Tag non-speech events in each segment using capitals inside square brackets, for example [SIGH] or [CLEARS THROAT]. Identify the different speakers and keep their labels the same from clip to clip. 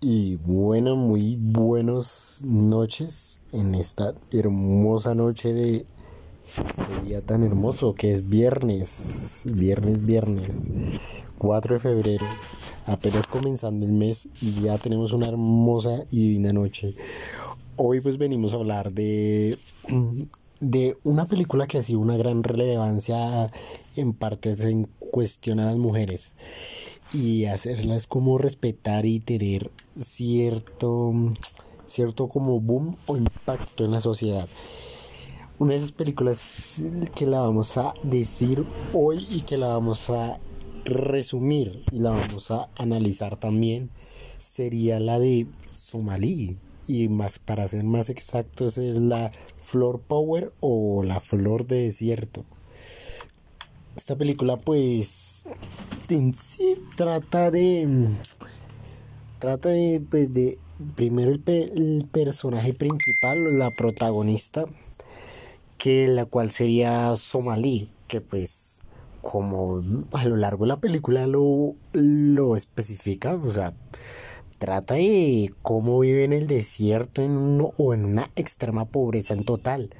Speaker 1: y bueno, muy buenas noches en esta hermosa noche de este día tan hermoso que es viernes, viernes, viernes, 4 de febrero, apenas comenzando el mes y ya tenemos una hermosa y divina noche. Hoy pues venimos a hablar de, de una película que ha sido una gran relevancia en partes en cuestión a las mujeres y hacerlas como respetar y tener cierto, cierto como boom o impacto en la sociedad. Una de esas películas que la vamos a decir hoy y que la vamos a resumir y la vamos a analizar también sería la de Somalí. Y más para ser más exactos es la Flor Power o la Flor de Desierto. Esta película pues en sí trata de trata de pues de primero el, personaje principal la protagonista que la cual sería Somalí que pues como a lo largo de la película lo, lo especifica o sea trata de cómo vive en el desierto en o en una extrema pobreza en total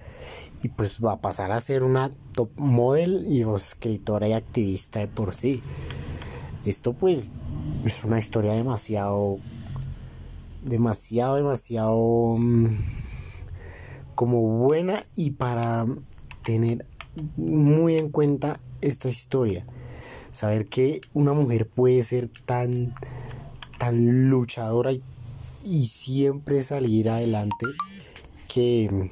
Speaker 1: y pues va a pasar a ser una top model y escritora y activista de por sí. Esto pues es una historia demasiado, demasiado, demasiado mm, como buena y para tener muy en cuenta esta historia. Saber que una mujer puede ser tan, tan luchadora y, y siempre salir adelante que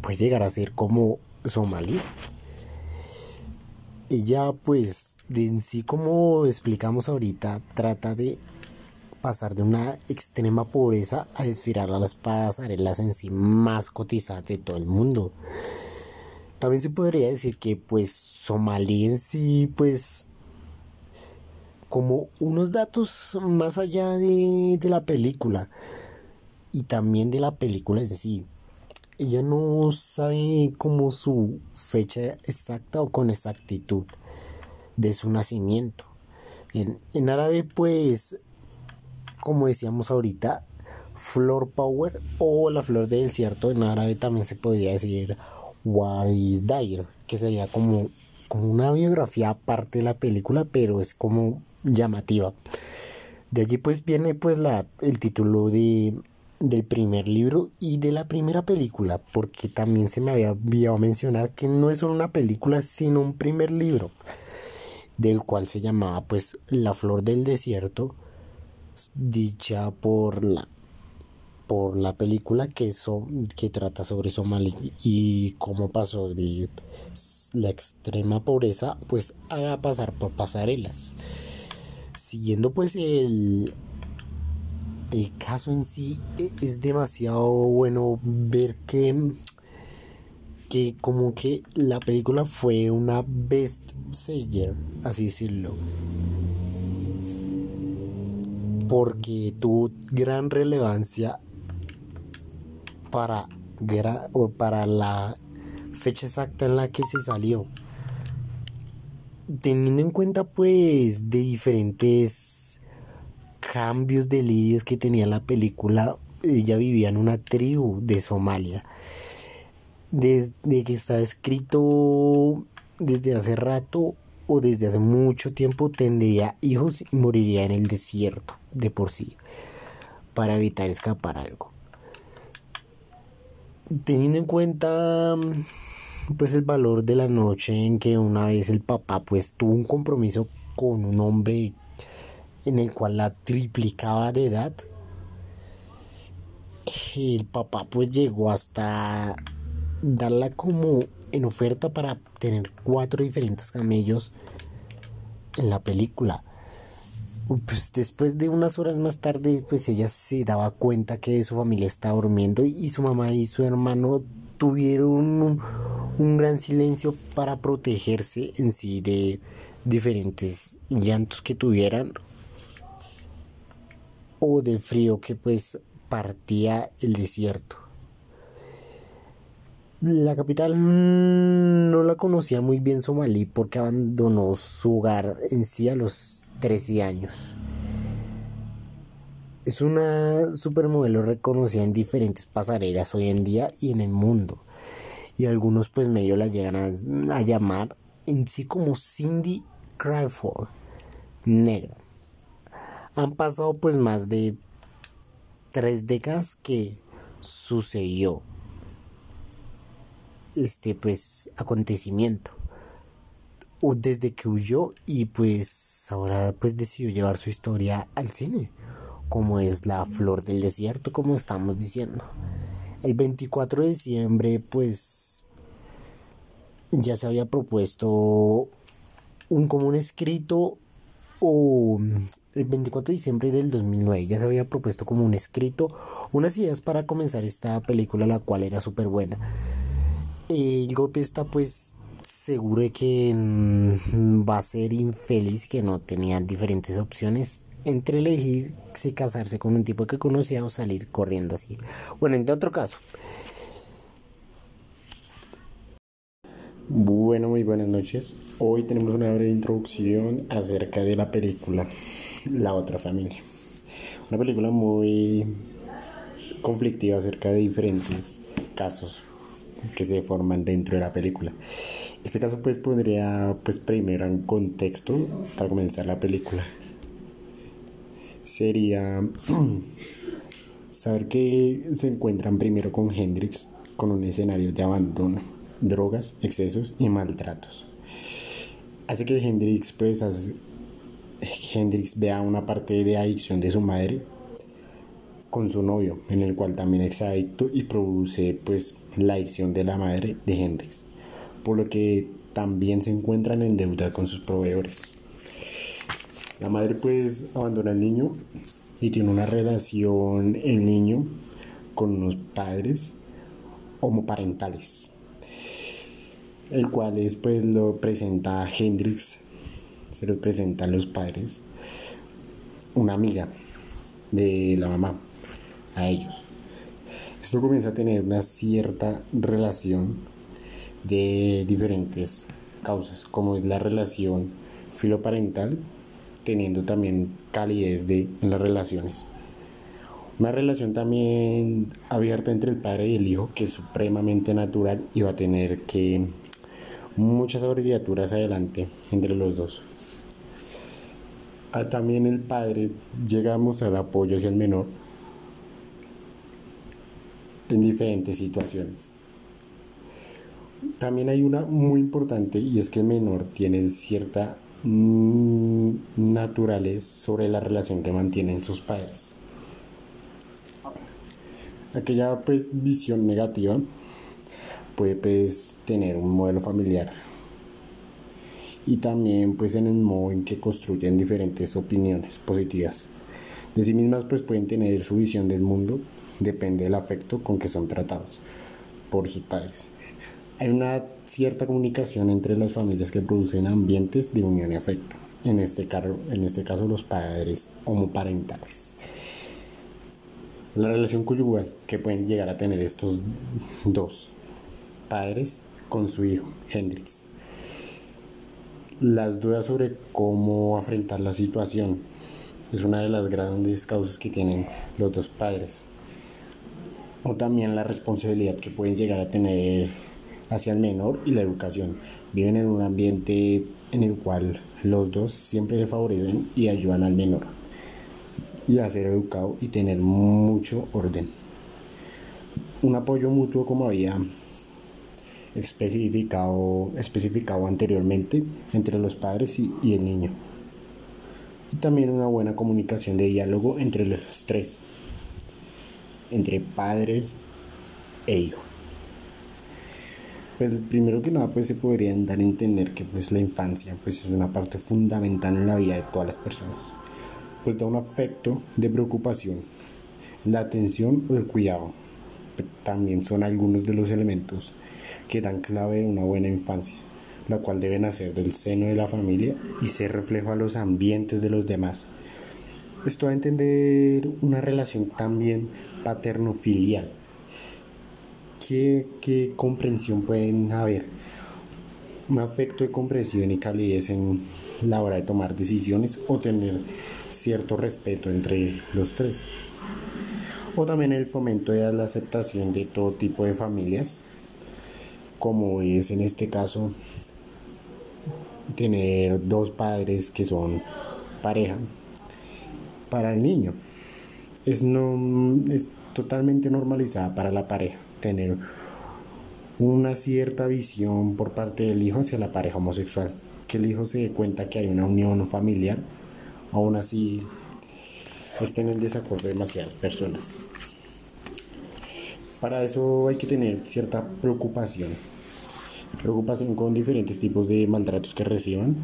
Speaker 1: puede llegar a ser como somalí. Ella pues de en sí como explicamos ahorita trata de pasar de una extrema pobreza a desfilar a las pasarelas en sí más cotizadas de todo el mundo. También se podría decir que pues Somalí en sí pues como unos datos más allá de, de la película y también de la película en sí ella no sabe como su fecha exacta o con exactitud de su nacimiento. En, árabe, pues, como decíamos ahorita, Flor Power o la flor del desierto, en árabe también se podría decir Waris Dair, que sería como, como una biografía aparte de la película, pero es como llamativa. De allí pues viene pues la, el título de del primer libro y de la primera película, porque también se me había olvidado mencionar que no es solo una película, sino un primer libro, del cual se llamaba pues La Flor del Desierto, dicha por la por la película que, que trata sobre Somalia y cómo pasó de la extrema pobreza pues a pasar por pasarelas. Siguiendo pues el, el caso en sí e, es demasiado bueno ver que que como que la película fue una best seller, así decirlo. Porque tuvo gran relevancia para, para la fecha exacta en la que se salió. Teniendo en cuenta pues de diferentes cambios de líderes que tenía la película, ella vivía en una tribu de Somalia. Desde que estaba escrito desde hace rato o desde hace mucho tiempo tendría hijos y moriría en el desierto de por sí para evitar escapar algo. Teniendo en cuenta pues el valor de la noche en que una vez el papá pues tuvo un compromiso con un hombre en el cual la triplicaba de edad. El papá pues llegó hasta darla como en oferta para tener cuatro diferentes camellos en la película. Pues después de unas horas más tarde, pues ella se daba cuenta que su familia estaba durmiendo y su mamá y su hermano tuvieron un, un gran silencio para protegerse en sí de diferentes llantos que tuvieran o de frío que pues partía el desierto. La capital no la conocía muy bien Somalí porque abandonó su hogar en sí a los 13 años. Es una supermodelo reconocida en diferentes pasarelas hoy en día y en el mundo. Y algunos pues medio la llegan a, llamar en sí como Cindy Crawford, negra. Han pasado pues más de tres décadas que sucedió este pues acontecimiento desde que huyó y pues ahora pues decidió llevar su historia al cine como es la flor del desierto, como estamos diciendo. El 24 de diciembre, pues, ya se había propuesto un común escrito o el 24 de diciembre del 2009 ya se había propuesto como un escrito unas ideas para comenzar esta película la cual era súper buena el golpe está pues seguro de que mm, va a ser infeliz que no tenía diferentes opciones entre elegir si casarse con un tipo que conocía o salir corriendo así. Bueno, en otro caso. Bueno, muy buenas noches. Hoy tenemos una breve introducción acerca de la película La otra familia. Una película muy conflictiva acerca de diferentes casos que se forman dentro de la película. Este caso pues podría pues primero en contexto para comenzar la película sería [CLEARS THROAT] saber que se encuentran primero con Hendrix con un escenario de abandono, drogas, excesos y maltratos. Hace que Hendrix pues Hendrix vea una parte de adicción de su madre con su novio, en el cual también es adicto y produce pues la adicción de la madre de Hendrix, por lo que también se encuentran en deuda con sus proveedores. La madre pues abandona al niño y tiene una relación el niño con unos padres homoparentales, el cual es pues lo presenta a Hendrix, se lo presenta a los padres, una amiga de la mamá, a ellos. Esto comienza a tener una cierta relación de diferentes causas, como es la relación filoparental teniendo también calidez de, en las relaciones. Una relación también abierta entre el padre y el hijo que es supremamente natural y va a tener que muchas abreviaturas adelante entre los dos. Ah, también el padre llega a mostrar apoyo hacia el menor en diferentes situaciones. También hay una muy importante y es que el menor tiene cierta Mm, naturales sobre la relación que mantienen sus padres. Aquella pues visión negativa puede pues tener un modelo familiar. Y también pues en el modo en que construyen diferentes opiniones positivas. De sí mismas pues pueden tener su visión del mundo depende del afecto con que son tratados por sus padres. Hay una cierta comunicación entre las familias que producen ambientes de unión y afecto, en este, caso, en este caso los padres homoparentales. La relación conyugal que pueden llegar a tener estos dos padres con su hijo, Hendrix. Las dudas sobre cómo afrontar la situación es una de las grandes causas que tienen los dos padres. O también la responsabilidad que pueden llegar a tener hacia el menor y la educación. Viven en un ambiente en el cual los dos siempre le favorecen y ayudan al menor y a ser educado y tener mucho orden. Un apoyo mutuo como había especificado, especificado anteriormente entre los padres y, y el niño. Y también una buena comunicación de diálogo entre los tres, entre padres e hijos. Pues primero que nada pues se podrían dar a entender que pues la infancia pues es una parte fundamental en la vida de todas las personas. Pues da un afecto de preocupación, la atención o el cuidado. También son algunos de los elementos que dan clave de una buena infancia, la cual debe nacer del seno de la familia y ser reflejo a los ambientes de los demás. Esto va a entender una relación también paterno-filial ¿qué, comprensión pueden haber? Un afecto de comprensión y calidez en la hora de tomar decisiones o tener cierto respeto entre los tres. O también el fomento de la aceptación de todo tipo de familias, como es en este caso tener dos padres que son pareja para el niño. Es, no, es totalmente normalizada para la pareja tener una cierta visión por parte del hijo hacia la pareja homosexual. Que el hijo se dé cuenta que hay una unión familiar, aún así estén en desacuerdo demasiadas personas. Para eso hay que tener cierta preocupación. Preocupación con diferentes tipos de maltratos que reciban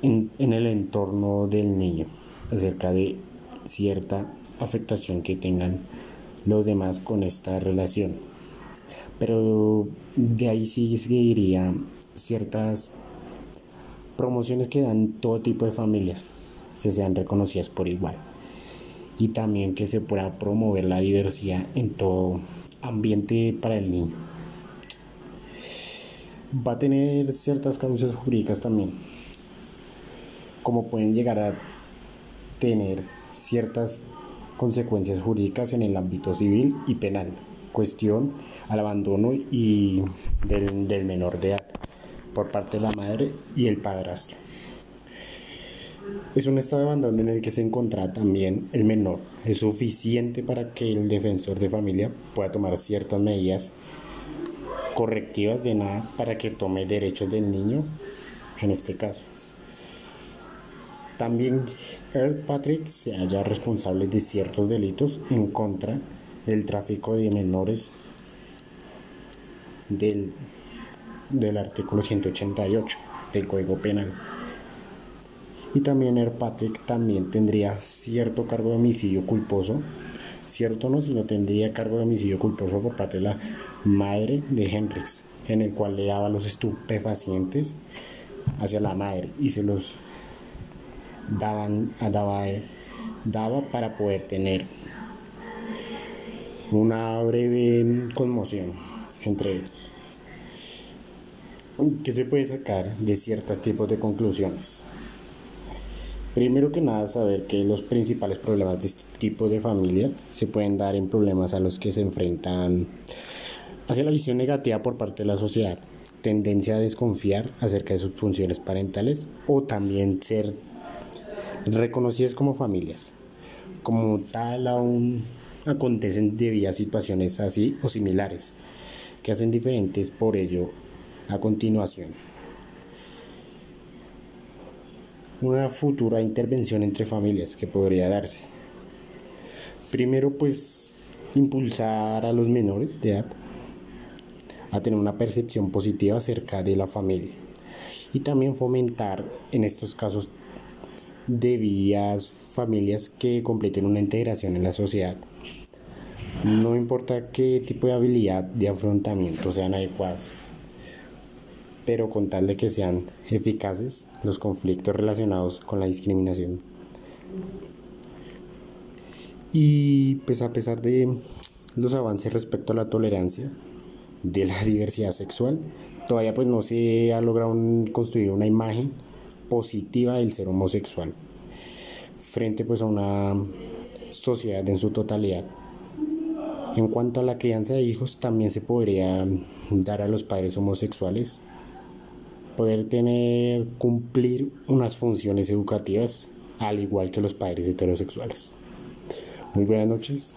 Speaker 1: en, el entorno del niño, acerca de cierta afectación que tengan los demás con esta relación. Pero de ahí sí seguiría ciertas promociones que dan todo tipo de familias que sean reconocidas por igual. Y también que se pueda promover la diversidad en todo ambiente para el niño. Va a tener ciertas causas jurídicas también, como pueden llegar a tener ciertas consecuencias jurídicas en el ámbito civil y penal, cuestión al abandono y del, del menor de edad por parte de la madre y el padrastro. Es un estado de abandono en el que se encuentra también el menor. Es suficiente para que el defensor de familia pueda tomar ciertas medidas correctivas de nada para que tome derechos del niño en este caso. También Earl Patrick se halla responsable de ciertos delitos en contra del tráfico de menores del, del artículo 188 del Código Penal. Y también Earl Patrick también tendría cierto cargo de homicidio culposo, cierto no, sino tendría cargo de homicidio culposo por parte de la madre de Hendrix, en el cual le daba los estupefacientes hacia la madre y se los daban, daba, daba para poder tener una breve conmoción entre ellos. ¿Qué se puede sacar de ciertos tipos de conclusiones? Primero que nada, saber que los principales problemas de este tipo de familia se pueden dar en problemas a los que se enfrentan hacia la visión negativa por parte de la sociedad, tendencia a desconfiar acerca de sus funciones parentales o también ser reconocidas como familias. Como tal, aún acontecen debidas situaciones así o similares, que hacen diferentes por ello a continuación. Una futura intervención entre familias que podría darse. Primero, pues, impulsar a los menores de edad a tener una percepción positiva acerca de la familia y también fomentar en estos casos de vías familias que completen una integración en la sociedad. No importa qué tipo de habilidad de afrontamiento sean adecuadas, pero con tal de que sean eficaces los conflictos relacionados con la discriminación. Y pues a pesar de los avances respecto a la tolerancia de la [LAUGHS] diversidad sexual, todavía pues no se ha logrado construir una imagen positiva del ser homosexual frente pues a una sociedad en su totalidad. En cuanto a la crianza de hijos, también se podría dar a los padres homosexuales poder tener, cumplir unas funciones educativas al igual que los padres heterosexuales. Muy buenas noches.